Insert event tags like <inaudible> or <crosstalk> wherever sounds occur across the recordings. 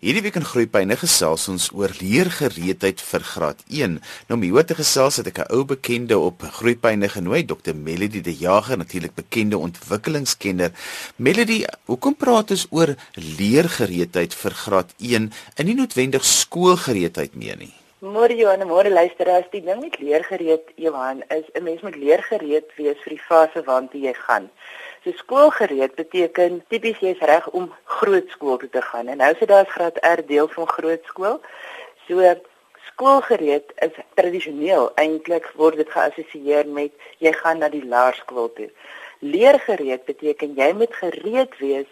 Hierdie week in Groepyne gesels ons oor leergereedheid vir graad 1. Nou om hier te gesels het ek 'n ou bekende op Groepyne genooi, Dr. Melody De Jager, natuurlik bekende ontwikkelingskenner. Melody, hoekom praat ons oor leergereedheid vir graad 1 en nie noodwendig skoolgereedheid meer nie? Môre Johan, môre luisteraars, die ding met leergereed Johan is 'n mens moet leergereed wees vir die fase waartoe jy gaan. So skoolgereed beteken tipies jy's reg om grootskool toe te gaan. En nou sit daar as graad R deel van grootskool. So skoolgereed is tradisioneel eintlik word dit geassosieer met jy gaan na die laerskool toe. Leergereed beteken jy moet gereed wees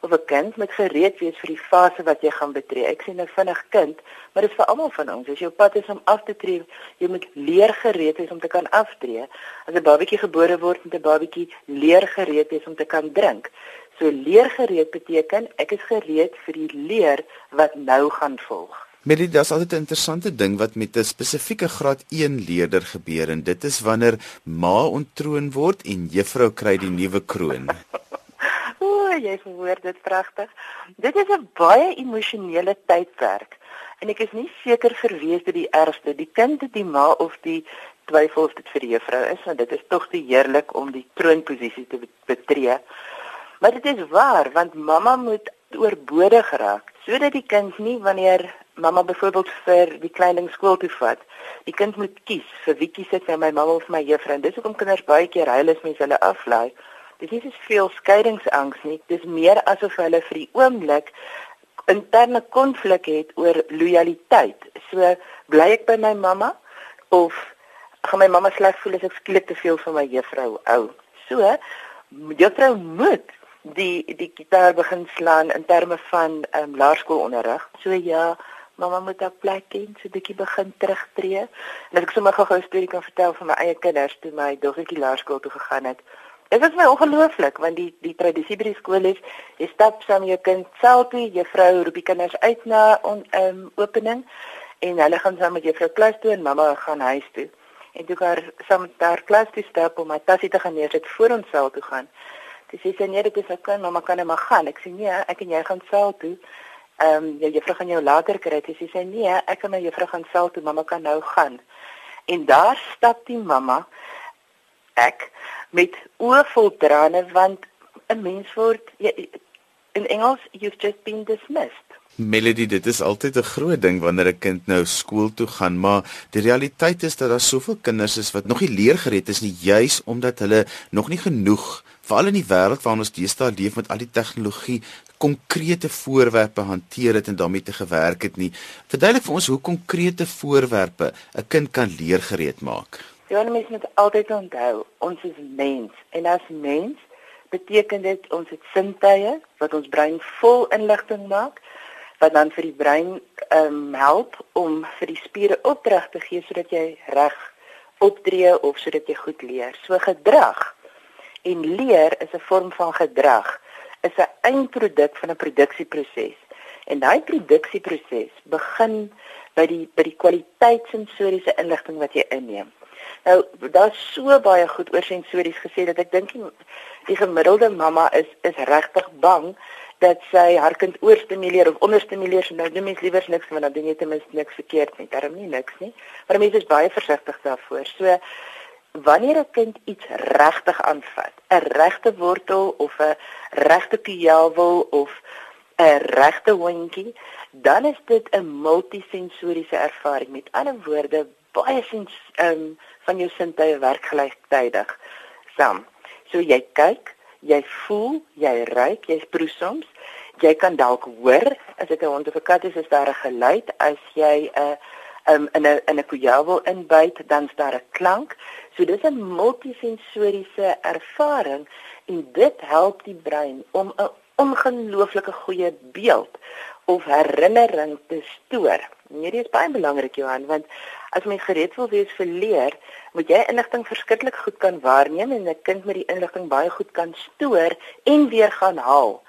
of 'n kind moet gereed wees vir die fase wat jy gaan betree. Ek sê nou vinnig kind, maar dit is vir almal van ons. As jou pad is om af te tree, jy moet leer gereed wees om te kan aftree. As 'n babatjie gebore word, moet 'n babatjie leer gereed wees om te kan drink. So leer gereed beteken ek is gereed vir die leer wat nou gaan volg. Melie, dit is altyd 'n interessante ding wat met 'n spesifieke graad 1 leerder gebeur en dit is wanneer ma ontroon word en juffrou kry die nuwe kroon. <laughs> jy verwoord dit pragtig. Dit is 'n baie emosionele tydperk en ek is nie seker vir wie dit die ergste, die kind die ma of die twyfel of dit vir die juffrou is, want dit is tog te heerlik om die troonposisie te betree. Maar dit is waar want mamma moet oorbodig raak sodat die kind nie wanneer mamma byvoorbeeld vir die kleining skool toe vat, die kind moet kies vir wie kies ek nou my mamma of my juffrou. Dis hoekom kinders baie keer huil as mens hulle aflaai Dit is nie veel skeidingsangs nie. Dis meer asof hulle vir die oomblik interne konflik het oor lojaliteit. So bly ek by my mamma of gaan my mamma sleg voel as ek skielik te veel van my juffrou hou. So juffrou moet die die gitaar begin slaan in terme van um, laerskoolonderrig. So ja, mamma moet op plek hê so bietjie begin terugtreë. En as ek sommer gou-gou 'n storie kan vertel van my eie kinders toe my dogtertjie laerskool toe gegaan het. Dit is my ongelooflik want die die tradisie by die skool is jy stap saam jou kind selfie, juffrou roep die kinders uit na 'n um, opening en hulle gaan saam met juffrou klas toe en mamma gaan huis toe. En toe gaan saam met haar klas toe stap om my tassie te gaan neersit voor ons saal toe gaan. Dis sê nee, dit is ok, mamma kan net maar gaan. Ek sê nee, ek en jy gaan saal toe. Ehm um, jou juffrou gaan jou later kry. Sy sê nee, ek en my juffrou gaan saal toe, mamma kan nou gaan. En daar stap die mamma ek met oë vol trane want 'n mens word jy, in Engels you've just been dismissed. Melody, dit is altyd 'n groot ding wanneer 'n kind nou skool toe gaan, maar die realiteit is dat daar soveel kinders is wat nog nie leergereed is nie, juis omdat hulle nog nie genoeg, veral in die wêreld waarin ons deesdae leef met al die tegnologie, konkrete voorwerpe hanteer het en daarmee te gewerk het nie. Verduidelik vir ons hoe konkrete voorwerpe 'n kind kan leergereed maak. Ja, mens moet altyd onthou, ons is mens en as mens beteken dit ons het sintuie wat ons brein vol inligting maak wat dan vir die brein ehm um, help om vir die spiere opdrag te gee sodat jy reg optree of sodat jy goed leer. So gedrag en leer is 'n vorm van gedrag, is 'n eindproduk van 'n produksieproses. En daai produksieproses begin by die by die kwaliteit sensoriese inligting wat jy inneem. Nou daar's so baie goed oor sensories gesê dat ek dink die gemiddelde mamma is is regtig bang dat sy haar kind oorstimuleer of onderstimuleer. So nou doen mens liewer niks want dan doen jy ten minste niks verkeerd nie. Daarom nie niks nie. Maar mense is baie versigtig daarvoor. So wanneer 'n kind iets regtig aanvat, 'n regte wortel of 'n regte piawel of 'n regte hondjie, dan is dit 'n multisensoriese ervaring. Met ander woorde, baie sens ehm um, van jou sintuie werk gelyktydig saam. So jy kyk, jy voel, jy ruik, jy proe soms. Jy kan dalk hoor as dit 'n hond of 'n kat is, is daar 'n geluid as jy 'n uh, um, in 'n in 'n kujawel inbyt, dan is daar 'n klank. So dis 'n multisensoriese ervaring en dit help die brein om 'n ongelooflike goeie beeld of herinnering te stoor. Hierdie is baie belangrik Johan want as mens gereed wil wees vir leer, moet jy inligting verskriklik goed kan waarneem en 'n kind met die inligting baie goed kan stoor en weer gaan haal.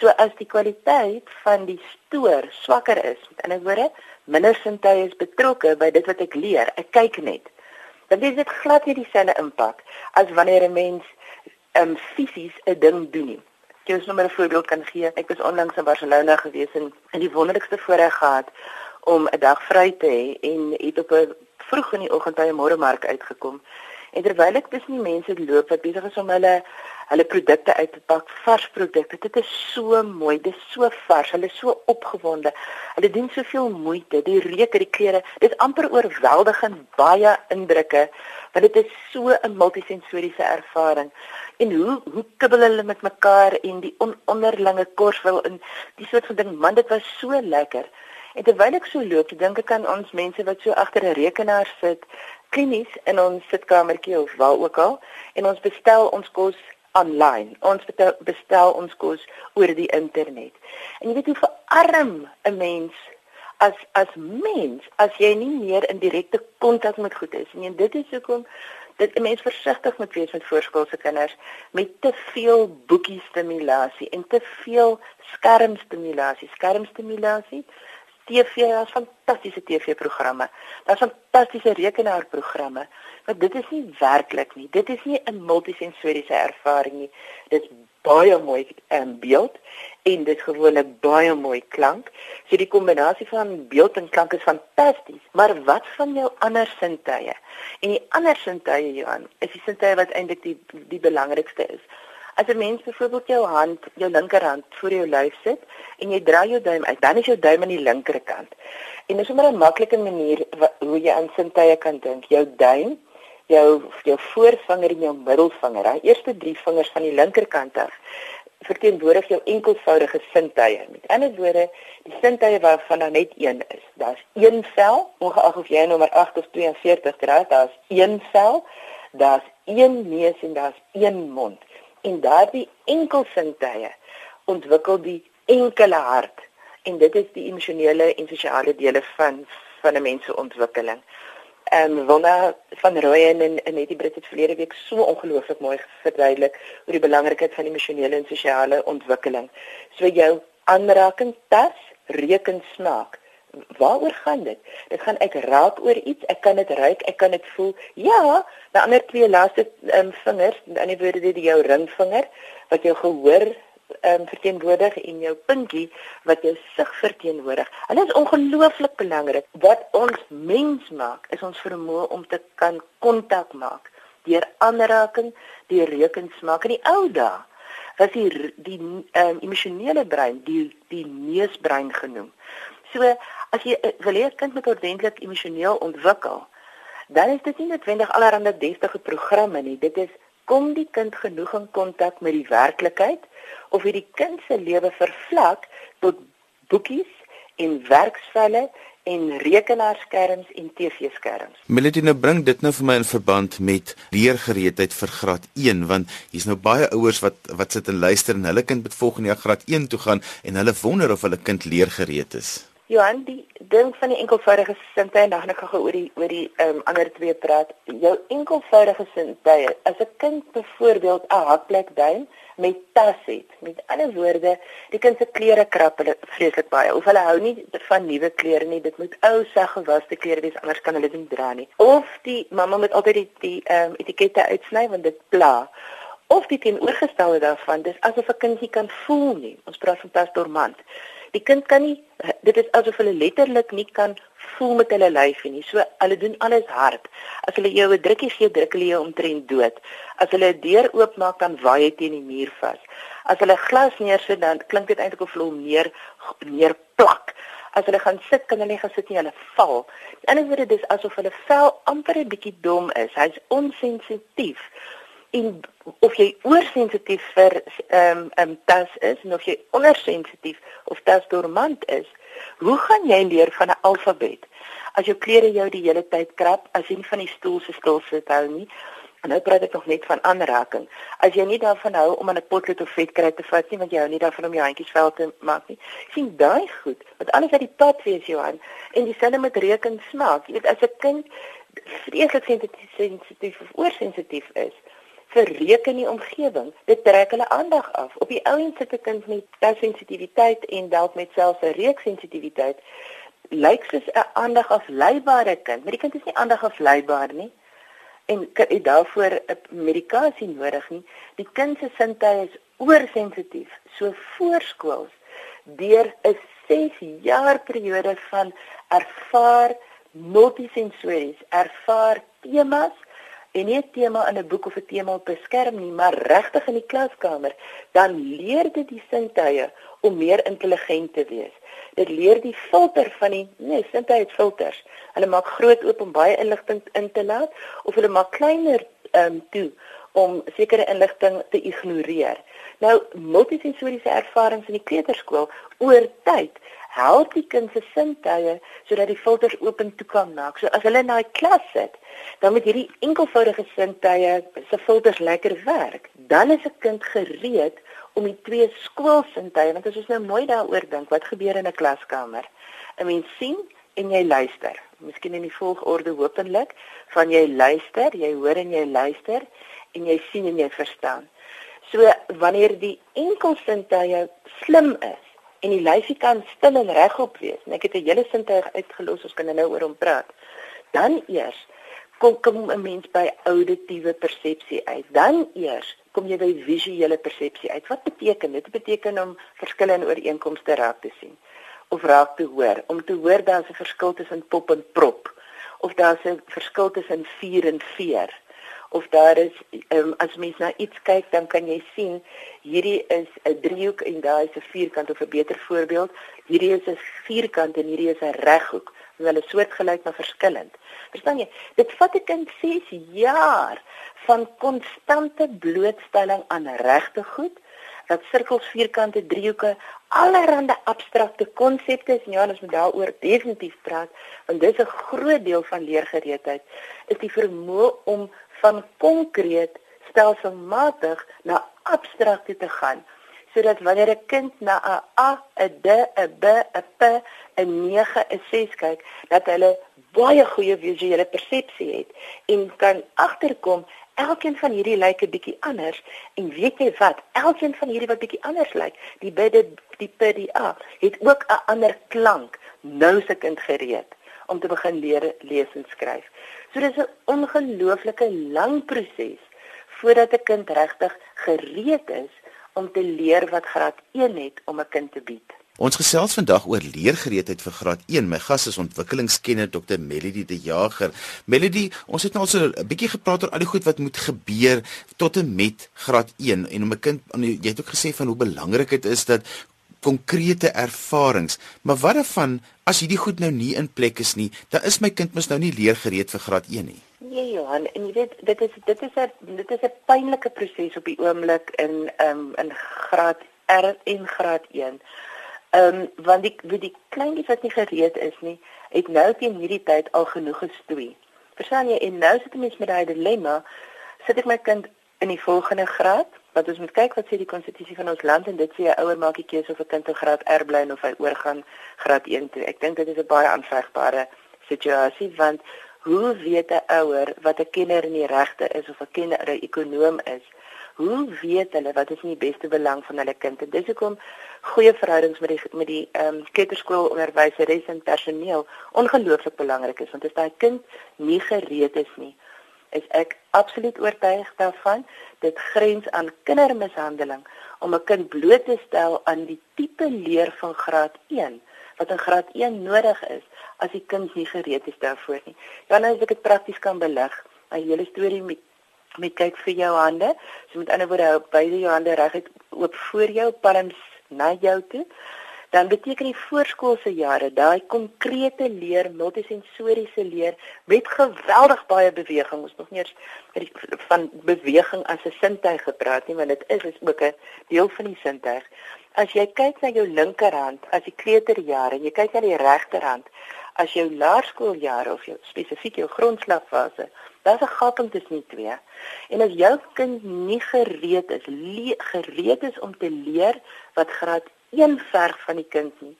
So as die kwaliteit van die stoor swakker is, met ander woorde, minder sintuie is betrokke by dit wat ek leer, ek kyk net. Dan is dit glad nie dieselfde impak as wanneer 'n mens um fisies 'n ding doen nie. Is nou maar 'n voorbeeld kan gee. Ek was onlangs in Barcelona gewees en in die wonderlikste voorreg gehad om 'n dag vry te hê en het op 'n vroeg in die oggend by 'n môremark uitgekom. En terwyl ek tussen die mense loop wat besig is om hulle hulle produkte uit te pak, vars produkte. Dit is so mooi, dit is so vars, hulle is so opgewonde. Hulle doen soveel moeite, die reuke, die kleure. Dit is amper oorweldigend baie indrukke, want dit is so 'n multisensoriese ervaring. En hoe hoe kibbel hulle met mekaar en die on, onderlinge korswil in die soort van ding, man, dit was so lekker. En terwyl ek so loop, dink ek aan ons mense wat so agter 'n rekenaar sit, klinies in ons sitkamertjie of waar ook al, en ons bestel ons kos aanlyn. Ons bestel ons kos oor die internet. En jy weet hoe verarm 'n mens as as mens as jy nie meer in direkte kontak met goed is nie. En dit is hoekom dit 'n mens versigtig moet wees met voorskoolse kinders met te veel boekie stimulasie en te veel skermstimulasie. Skermstimulasie TV, daar's fantastiese TV-programme. Daar's fantastiese rekenaarprogramme. Maar dit is nie werklik nie. Dit is nie 'n multisensoriese ervaring nie. Dit is baie mooi in beeld en dit gewoonlik baie mooi klank. So die kombinasie van beeld en klank is fantasties. Maar wat van jou ander sintuie? En die ander sintuie, Johan, is die sintuie wat eintlik die die belangrikste is. As 'n mens byvoorbeeld jou hand, jou linkerhand voor jou lyf sit en jy draai jou duim uit, dan is jou duim aan die linkerkant. En dis 'n baie maklike manier hoe jy aan sintuie kan dink. Jou duim, jou jou voorvinger en jou middelvinger, die eerste drie vingers van die linkerkant af verteenwoordig jou enkelvoudige sintuie. Met ander woorde, die sintuie waarvan daar net een is. Daar's een vel, ongeag of jy nommer 8 of 42 dra, daar's een vel, daar's een neus en daar's een mond en daardie enkelsintuie ontwikkel die enkele hart en dit is die emosionele en sosiale dele van van 'n mens se ontwikkeling. Ehm, Wonna van Rooyen en en net die Brit het verlede week so ongelooflik mooi verduidelik oor die belangrikheid van emosionele en sosiale ontwikkeling. So jou aanraking, tas, reuk en smaak waaroor gaan dit? Dit gaan ek raak oor iets, ek kan dit ruik, ek kan dit voel. Ja, die ander twee laaste um, vingers, in ander woorde dit jou ringvinger wat jou gehoor um, verteenwoordig en jou pinkie wat jou sig verteenwoordig. Hulle is ongelooflik belangrik. Wat ons mens maak, is ons vermoë om te kan kontak maak deur aanraking, deur reukensmaak in die ou dae was die die um, emosionele brein die die neusbrein genoem. So as jy eh, wil hê 'n kind moet ordentlik emosioneel ontwikkel, dan is dit nie noodwendig allerhande destige programme nie. Dit is kom die kind genoeg in kontak met die werklikheid of hierdie kind se lewe vervlak tot boekies en werksvelle en rekenaarskerms en TV-skerms. Melody nou bring dit nou vir my in verband met leergereedheid vir graad 1 want hier's nou baie ouers wat wat sit en luister en hulle kind moet volgende jaar graad 1 toe gaan en hulle wonder of hulle kind leergereed is. Johan, die ding van die enkelvoudige sintuie en dan gaan ek oor die oor die ehm um, ander twee praat. Jou enkelvoudige sintuie, as 'n kind byvoorbeeld 'n hakplek duim met tas het, met ander woorde, die kind se klere krap hulle vreeslik baie. Of hulle hou nie van nuwe klere nie, dit moet ou sag gewaste klere wees anders kan hulle dit nie dra nie. Of die mamma moet altyd die die ehm um, etikette uitsny want dit pla. Of die teenoorgestelde daarvan, dis asof 'n kindjie kan voel nie. Ons praat van tas dormant. Die kind kan nie dit is asof hulle letterlik nie kan voel met hulle lyfie nie. So hulle doen alles hard. As hulle jou 'n drukkie gee, druk hulle jou omtrent dood. As hulle 'n deur oopmaak, dan waai hy teen die muur vas. As hulle glas neersit, dan klink dit eintlik of hulle hom neer neer plak. As hulle gaan sit, kan hulle nie gaan sit nie, hulle val. Die ander woorde dis asof hulle vel amper 'n bietjie dom is. Hy's onsensitief en of jy oorsensitief vir ehm um, 'n um, tas is of jy ondersensitief of tas dormant is, hoe gaan jy leer van 'n alfabet? As jou klere jou die hele tyd krap, as jy van die stoel se stil sit hou nie. En nou praat ek nog net van aanraking. As jy nie daarvan hou om aan 'n potlood of vetkry te vat nie, want jy hou nie daarvan om jou handjies vuil te maak nie. sien daai goed, want alles uit die pad wees Johan en dieselfde met reuk en smaak. Jy weet as 'n kind vreeslik sensitief of oorsensitief is, vir reuk in die omgewing. Dit trek hulle aandag af. Op die ou en sit 'n kind met sensitiwiteit en dalk met selfs 'n reuksensitiwiteit lyk soos 'n aandag afleibare kind, maar die kind is nie aandag afleibaar nie en het daarvoor 'n medikasie nodig nie. Die kind se sintuie is oorsensitief. So voorskools deur 'n 6 jaar periode van ervaar multisensories, ervaar temas en nie 'n tema in 'n boek of 'n tema op 'n skerm nie, maar regtig in die klaskamer, dan leer dit die sintuie om meer intelligent te wees. Dit leer die filter van die nee, sintuie filters. Hulle maak groot oop om baie inligting in te laat of hulle maak kleiner ehm um, toe om sekere inligting te ignoreer. Nou multisensoriese ervarings in die kleuterskool oor tyd help die kind se sintuie sodat die filters oop en toe kan maak. So as hulle in daai klas sit, dan met hierdie enkelvoudige sintuie se filters lekker werk, dan is 'n kind gereed om die twee skoolsintuie, want as ons nou mooi daaroor dink, wat gebeur in 'n klaskamer? 'n Mens sien en jy luister. Miskien in die volgorde hopelik van jy luister, jy hoor en jy luister en jy sien en jy verstaan. So wanneer die enkelsintuie slim is en die lyfie kan stil en regop wees. En ek het 'n hele sintuig uitgelos, ons kan nou oor hom praat. Dan eers kom kom 'n mens by auditiewe persepsie uit. Dan eers kom jy by visuele persepsie uit. Wat beteken dit? Beteken om verskillende ooreenkomste raak te sien of raak te hoor. Om te hoor daar's 'n verskil tussen pop en prop of daar's 'n verskil tussen vuur en veer of daar is um, as mens na iets kyk dan kan jy sien hierdie is 'n driehoek en daar is 'n vierkant of 'n beter voorbeeld. Hierdie is 'n vierkant en hierdie is 'n reghoek. Hulle is soortgelyk maar verskillend. Verstaan jy? Dit vat 'n kind 6 jaar van konstante blootstelling aan regte goed dat sirkels vierkante driehoeke allerlei abstrakte konsepte is. Ja ons moet daaroor definitief praat want dis 'n groot deel van leergereedheid. Is die vermoë om van konkreet stelselmatig na abstrakte te gaan. Sodat wanneer 'n kind na 'n A, 'n D, 'n B, 'n P, 'n 9, 'n 6 kyk, dat hulle baie goeie visuele persepsie het. En kan agterkom elkeen van hierdie lyk 'n bietjie anders en weet jy wat elkeen van hierdie wat bietjie anders lyk die B, die P, die A het ook 'n ander klank nou se kind gereed om te begin leer lees en skryf. So dis 'n ongelooflike lang proses voordat 'n kind regtig gereed is om te leer wat graad 1 het om 'n kind te bied. Ons gesels vandag oor leergereedheid vir graad 1. My gas is ontwikkelingskenner Dr. Melody De Jager. Melody, ons het nou al so 'n bietjie gepraat oor al die goed wat moet gebeur tot en met graad 1 en om 'n kind jy het ook gesê van hoe belangrik dit is dat konkrete ervarings. Maar wat dan as hierdie goed nou nie in plek is nie, dan is my kind mos nou nie leergereed vir graad 1 nie. Nee Johan, en jy weet dit is dit is 'n dit is 'n pynlike proses op die oomblik in ehm um, in graad R en graad 1. Ehm um, want die wie die kleintjies wat nie gereed is nie, het nou teen hierdie tyd al genoeg gestoei. Verstaan jy? En nou sit 'n mens met daai dilemma, sit ek my kind in die volgende graad wat ons moet kyk wat sê die konstitusie van ons land en dit sê 'n ouer maak die keuse of 'n kind in graad R bly of hy oorgaan graad 1 toe. Ek dink dit is 'n baie aanvegbare situasie want hoe weet 'n ouer wat 'n kenner in die regte is of 'n kenner 'n ekonom is? Hoe weet hulle wat is in die beste belang van hulle kind? En dis hoekom goeie verhoudings met die met die ehm um, kleuterskoolonderwyseres en personeel ongelooflik belangrik is want as daai kind nie gereed is nie, is ek absoluut oortuig daarvan dit grens aan kindermishandeling om 'n kind bloot te stel aan die tipe leer van graad 1 wat in graad 1 nodig is as die kind nie gereed is daarvoor nie. Ja, nou as ek dit prakties kan belig, 'n hele storie met met kyk vir jou hande. So met ander woorde, hou beide jou hande reguit oop voor jou, palms na jou toe dan beteken die voorskoolse jare daai konkrete leer, multisensoriese leer met geweldig baie beweging. Ons nog nie eens van beweging as 'n sintuig gepraat nie, want dit is is ook 'n deel van die sintuig. As jy kyk na jou linkerhand as die kleuterjare en jy kyk na die regterhand as jou laerskooljare of jou spesifiek jou grondslagfase, daar's 'n gaping tussen die twee. En as jou kind nie gereed is, gereed is om te leer wat graad een verg van die kind nie,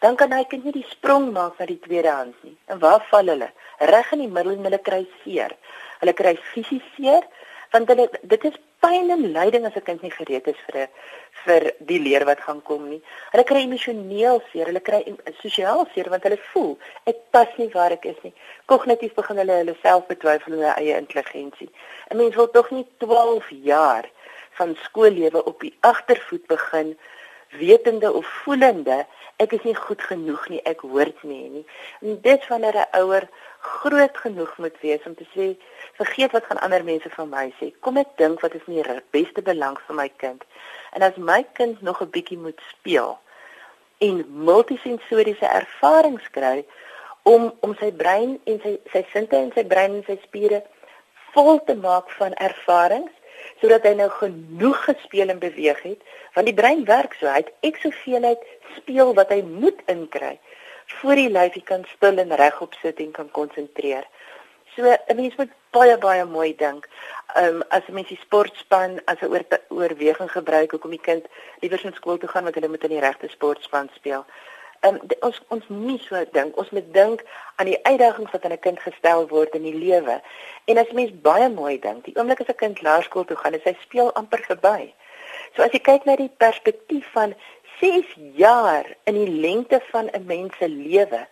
dan kan hy kind nie die sprong maak na die tweede hand nie. En waar val hulle? Reg in die middel en hulle kry seer. Hulle kry fisies seer want hulle dit is pyn en lyding as 'n kind nie gereed is vir 'n vir die leer wat gaan kom nie. Hulle kry emosioneel seer, hulle kry sosiaal seer want hulle voel ek pas nie waar ek is nie. Kognitief begin hulle hulle self betwyfel en hulle eie intelligensie. 'n Mens wil tog nie 12 jaar van skoollewe op die agtervoet begin wetende of voelende ek is nie goed genoeg nie, ek hoort nie nie. En dit wanneer 'n ouer groot genoeg moet wees om te sê vergeet wat gaan ander mense van my sê. Kom ek dink wat is in die beste belang vir my kind. En as my kind nog 'n bietjie moet speel en multisensoriese ervarings kry om om sy brein en sy sy sinte en sy brein en sy spiere vol te maak van ervarings sodat hy nou genoeg gespeel en beweeg het want die brein werk so hy het ek soveel uit speel wat hy moet inkry voor die lyfie kan stil en regop sit en kan konsentreer. So 'n mens moet baie baie mooi dink. Ehm um, as 'n mens die sportspan as 'n oor, oorweging gebruik hoekom die kind liewer na skool toe gaan want hulle moet in die regte sportspan speel um, ons ons nie so dink ons moet dink aan die uitdagings wat aan 'n kind gestel word in die lewe en as mens baie mooi dink die oomblik as 'n kind laerskool toe gaan en sy speel amper verby so as jy kyk na die perspektief van 6 jaar in die lengte van 'n mens se lewe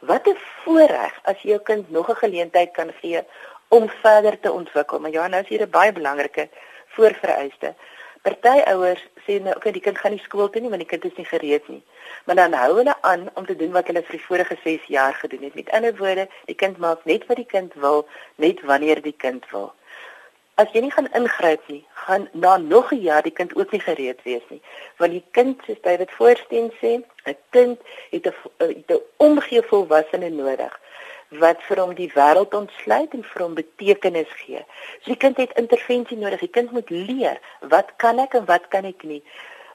wat 'n voorreg as jy jou kind nog 'n geleentheid kan gee om verder te ontwikkel maar ja nou is hier 'n baie belangrike voorvereiste Party ouers sê nou okay, die kind gaan nie skool toe nie want die kind is nie gereed nie. Maar dan hou hulle aan om te doen wat hulle vir die vorige 6 jaar gedoen het. Met ander woorde, die kind maak net wat die kind wil, net wanneer die kind wil. As jy nie gaan ingryp nie, gaan na nog 'n jaar die kind ook nie gereed wees nie. Want die kind, soos David Voorsteen sê, 'n kind het 'n 'n omgee volwassene nodig wat vir hom die wêreld ontsluit en vir hom betekenis gee. So die kind het intervensie nodig. Die kind moet leer wat kan ek en wat kan ek nie.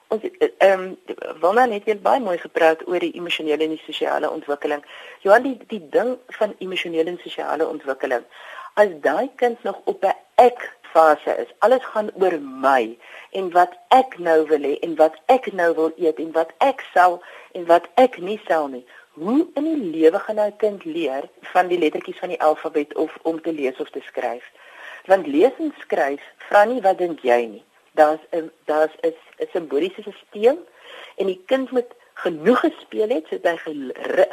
Ons ehm um, Wanda het net baie mooi gepraat oor die emosionele en die sosiale ontwikkeling. Johan die die ding van emosionele en sosiale ontwikkeling. As daai kind nog op 'n ek fase is. Alles gaan oor my en wat ek nou wil hê en wat ek nou wil eet en wat ek sal en wat ek nie sal nie hoe in die lewe gaan 'n kind leer van die lettertjies van die alfabet of om te lees of te skryf? Want lees en skryf vra nie wat dink jy nie. Daar's 'n daar's 'n 'n simboliese stelsel en die kind moet genoeg gespeel het sodat hy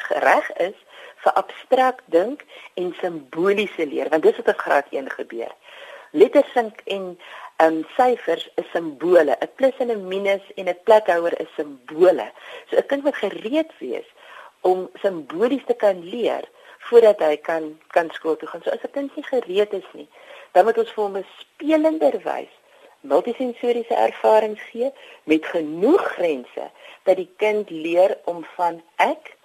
reg is vir abstrakt dink en simboliese leer want dis wat op graad 1 gebeur. Lettersink en um syfers is simbole. 'n Plus en 'n minus en 'n plekhouer is simbole. So 'n kind moet gereed wees om simbolies te kan leer voordat hy kan kan skool toe gaan. So as 'n kind nie gereed is nie, dan moet ons vir hom 'n spelender wys, multisensoriese ervarings gee met genoeg grense dat die kind leer om van ek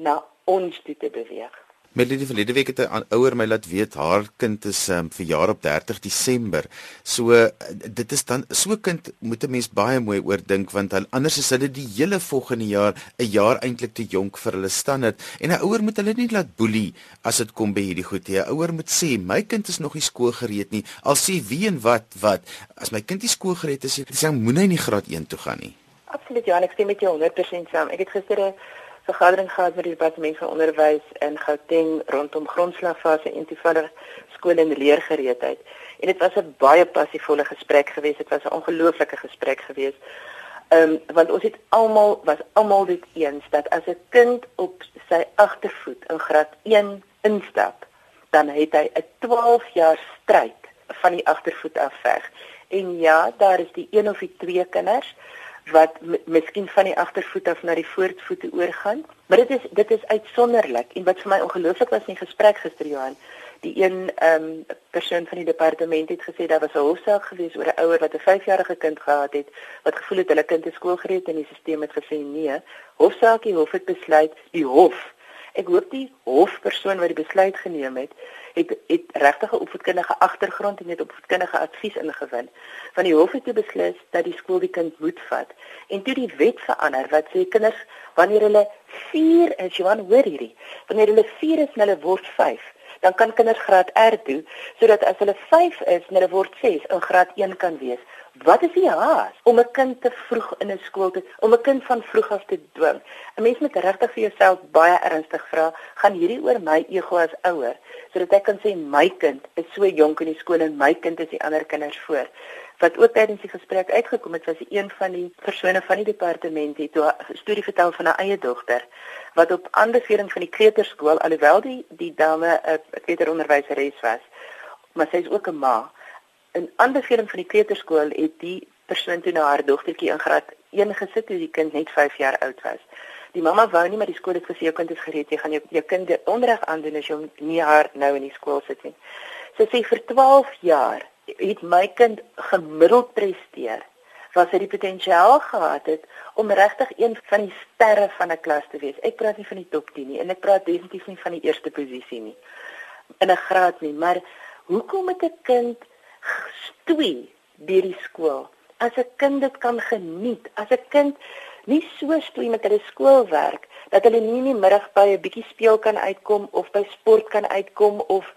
na ons toe te beweeg. Melody verlede week het 'n ouer my laat weet haar kind is um, verjaar op 30 Desember. So uh, dit is dan so kind moet 'n mens baie mooi oordink want hulle anders is hulle die hele volgende jaar 'n jaar eintlik te jonk vir hulle standaard en 'n ouer moet hulle nie laat boelie as dit kom by hierdie goed nie. 'n Ouer moet sê my kind is nog nie skoolgereed nie. Al sê wie en wat wat as my kind nie skoolgereed is, sê moenie in die graad 1 toe gaan nie. Absoluut ja, ek stem met jou 100% saam. Ek het gister 'n vergadering gehad met die departement van onderwys in Gauteng rondom grondslagfase en toevallig skool en leergereedheid. En dit was 'n baie passievolle gesprek geweest. Dit was 'n ongelooflike gesprek geweest. Ehm um, want ons het almal was almal dit eens dat as 'n kind op sy agtervoet in graad 1 instap, dan het hy 'n 12 jaar stryd van die agtervoet af veg. En ja, daar is die een of die twee kinders wat miskien van die agtervoet af na die voorvoete oorgaan. Maar dit is dit is uitsonderlik en wat vir my ongelooflik was in die gesprek gister Johan, die een ehm um, persoon van die departement het gesê daar was 'n hofsaak gewees oor 'n ouer wat 'n 5-jarige kind gehad het wat gevoel het hulle kind is skoolgereed en die stelsel het gesê nee. Hofsaak die hof het besluit, die hof. Ek hoop die hofpersoon wat die besluit geneem het het het regtig 'n opvoedkundige agtergrond en het opvoedkundige advies ingewin. Van die hof het toe beslis dat die skool die kind moet vat. En toe die wet verander wat sê kinders wanneer hulle 4 is, jy hoor hierdie, wanneer hulle 4 is en hulle word 5, dan kan kinders graad R toe sodat as hulle 5 is en hulle word 6 in graad 1 kan wees. Wat is die haas om 'n kind te vroeg in 'n skool te om 'n kind van vroeg af te dwing? 'n Mens moet regtig vir jouself baie ernstig vra, gaan hierdie oor my ego as ouer, sodat ek kan sê my kind is so jonk in die skool en my kind is die ander kinders voor. Wat ook tydens die gesprek uitgekom het, was een van die persone van die departement het 'n storie vertel van haar eie dogter wat op aanbeveling van die kleuterskool alhoewel die die dame 'n kleuteronderwyseres was, maar sy is ook 'n ma In aanbeveling van die kleuterskool het die persoon toe na haar dogtertjie in graad 1 gesit toe die kind net 5 jaar oud was. Die mamma wou nie maar die skool het gesê jou kind is gereed jy gaan jou, jou kind onderrig aandoen as jy nie haar nou in die skool sit nie. Sy sê vir 12 jaar het my kind gemiddeld presteer wat sy die potensiaal gehad het om regtig een van die sterre van 'n klas te wees. Ek praat nie van die top 10 nie en ek praat definitief nie van die eerste posisie nie in 'n graad nie, maar hoekom het 'n kind stoei deur die skool? As 'n kind dit kan geniet, as 'n kind nie so stoei met hulle skoolwerk dat hulle nie in die middag by 'n bietjie speel kan uitkom of by sport kan uitkom of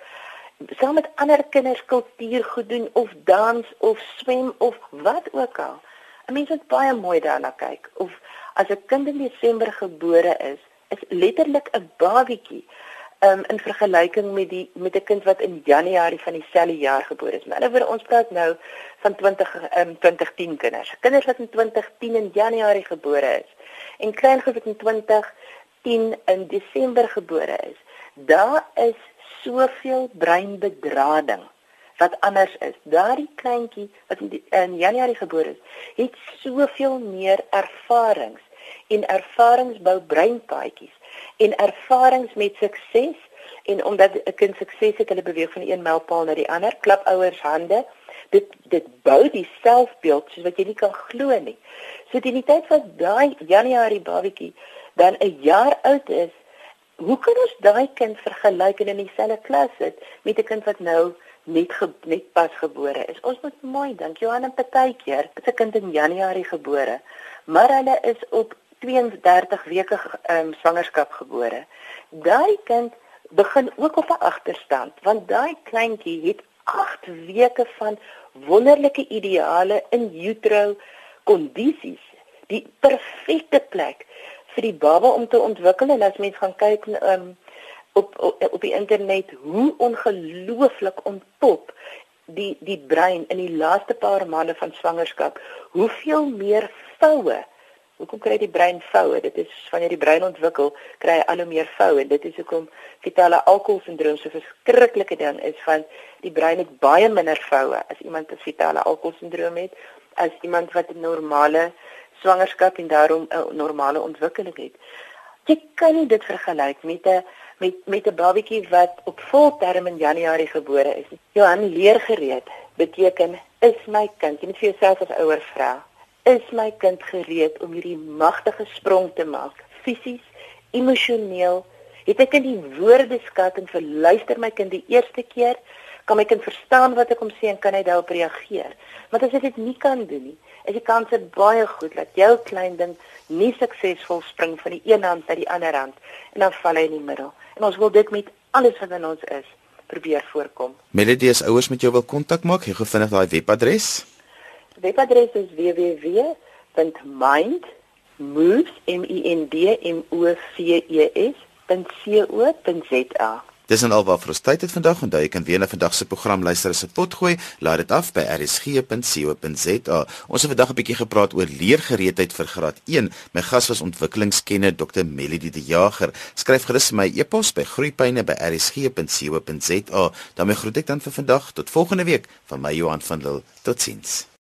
saam met ander kinders kultuur goed doen of dans of swem of wat ook al. 'n Mens moet baie mooi daarna kyk of as 'n kind in Desember gebore is, is letterlik 'n babietjie um, in vergelyking met die met 'n kind wat in Januarie van dieselfde jaar gebore is. Maar oor ons praat nou van 20 um, 2010 kinders. Kinders wat in 2010 in Januarie gebore is en kleintjies wat in 2010 in Desember gebore is. Daar is soveel breinbedrading wat anders is. Daardie kleintjie wat in, die, in Januarie gebore is, het soveel meer ervarings en ervarings bou breinpaadjies en ervarings met sukses en omdat 'n kind sukses het, hulle beweeg van een mylpaal na die ander, klap ouers hande. Dit dit bou die selfbeeld soos wat jy nie kan glo nie. So die tyd wat daai Januarie babatjie dan 'n jaar oud is, hoe kan ons daai kind vergelyk en in dieselfde klas sit met 'n kind wat nou net ge, net pas gebore is? Ons moet mooi dink. Johan en partykeer, dit 'n kind in Januarie gebore, maar hulle is op 32 weke um, swangerskap gebore. Daai kind begin ook op 'n agterstand want daai kleintjie het 8 weke van wonderlike ideale in utero kondisies, die perfekte plek vir die baba om te ontwikkel en as mens gaan kyk um, op, op op die internet hoe ongelooflik ontpop die die brein in die laaste paar maande van swangerskap. Hoeveel meer voue hoekom kry die brein voue dit is wanneer die brein ontwikkel kry hy al hoe meer voue dit is hoekom fetale alkoholsindroom so verskriklike ding is van die brein het baie minder voue as iemand wat fetale alkoholsindroom het as iemand wat 'n normale swangerskap en daarom 'n normale ontwikkeling het. Jy kan nie dit vergelyk met 'n met met 'n babatjie wat op volterm in Januarie gebore is. Johan leer gereed beteken is my kind, jy moet vir jouself as ouer vra, is my kind gereed om hierdie magtige sprong te maak, fisies, emosioneel? Het ek in die woordeskat en verluister my kind die eerste keer? Kan my kind verstaan wat ek hom sê en kan hy daarop reageer? Want as hy dit nie kan doen nie, is die kans baie goed dat jou klein ding nie suksesvol spring van die een hand na die ander hand en dan val hy in die middel. En ons wil dit met alles wat in ons is probeer voorkom. Melody as ouers met jou wil kontak maak, gee gou vinnig daai webadres. Webadres is www.mind moves m e n d m o v e s.co.za Dis en alwaar vir ons tyd het vandag en jy kan weer na vandag se program luister as 'n potgooi. Laat dit af by rsg.co.za. Ons het vandag 'n bietjie gepraat oor leergereedheid vir graad 1. My gas was ontwikkelingskenner Dr. Melody de Jager. Skryf gerus my e-pos by groeipyne@rsg.co.za. daarmee groet ek dan vir vandag tot volgende week van my Johan van Lille. Totsiens.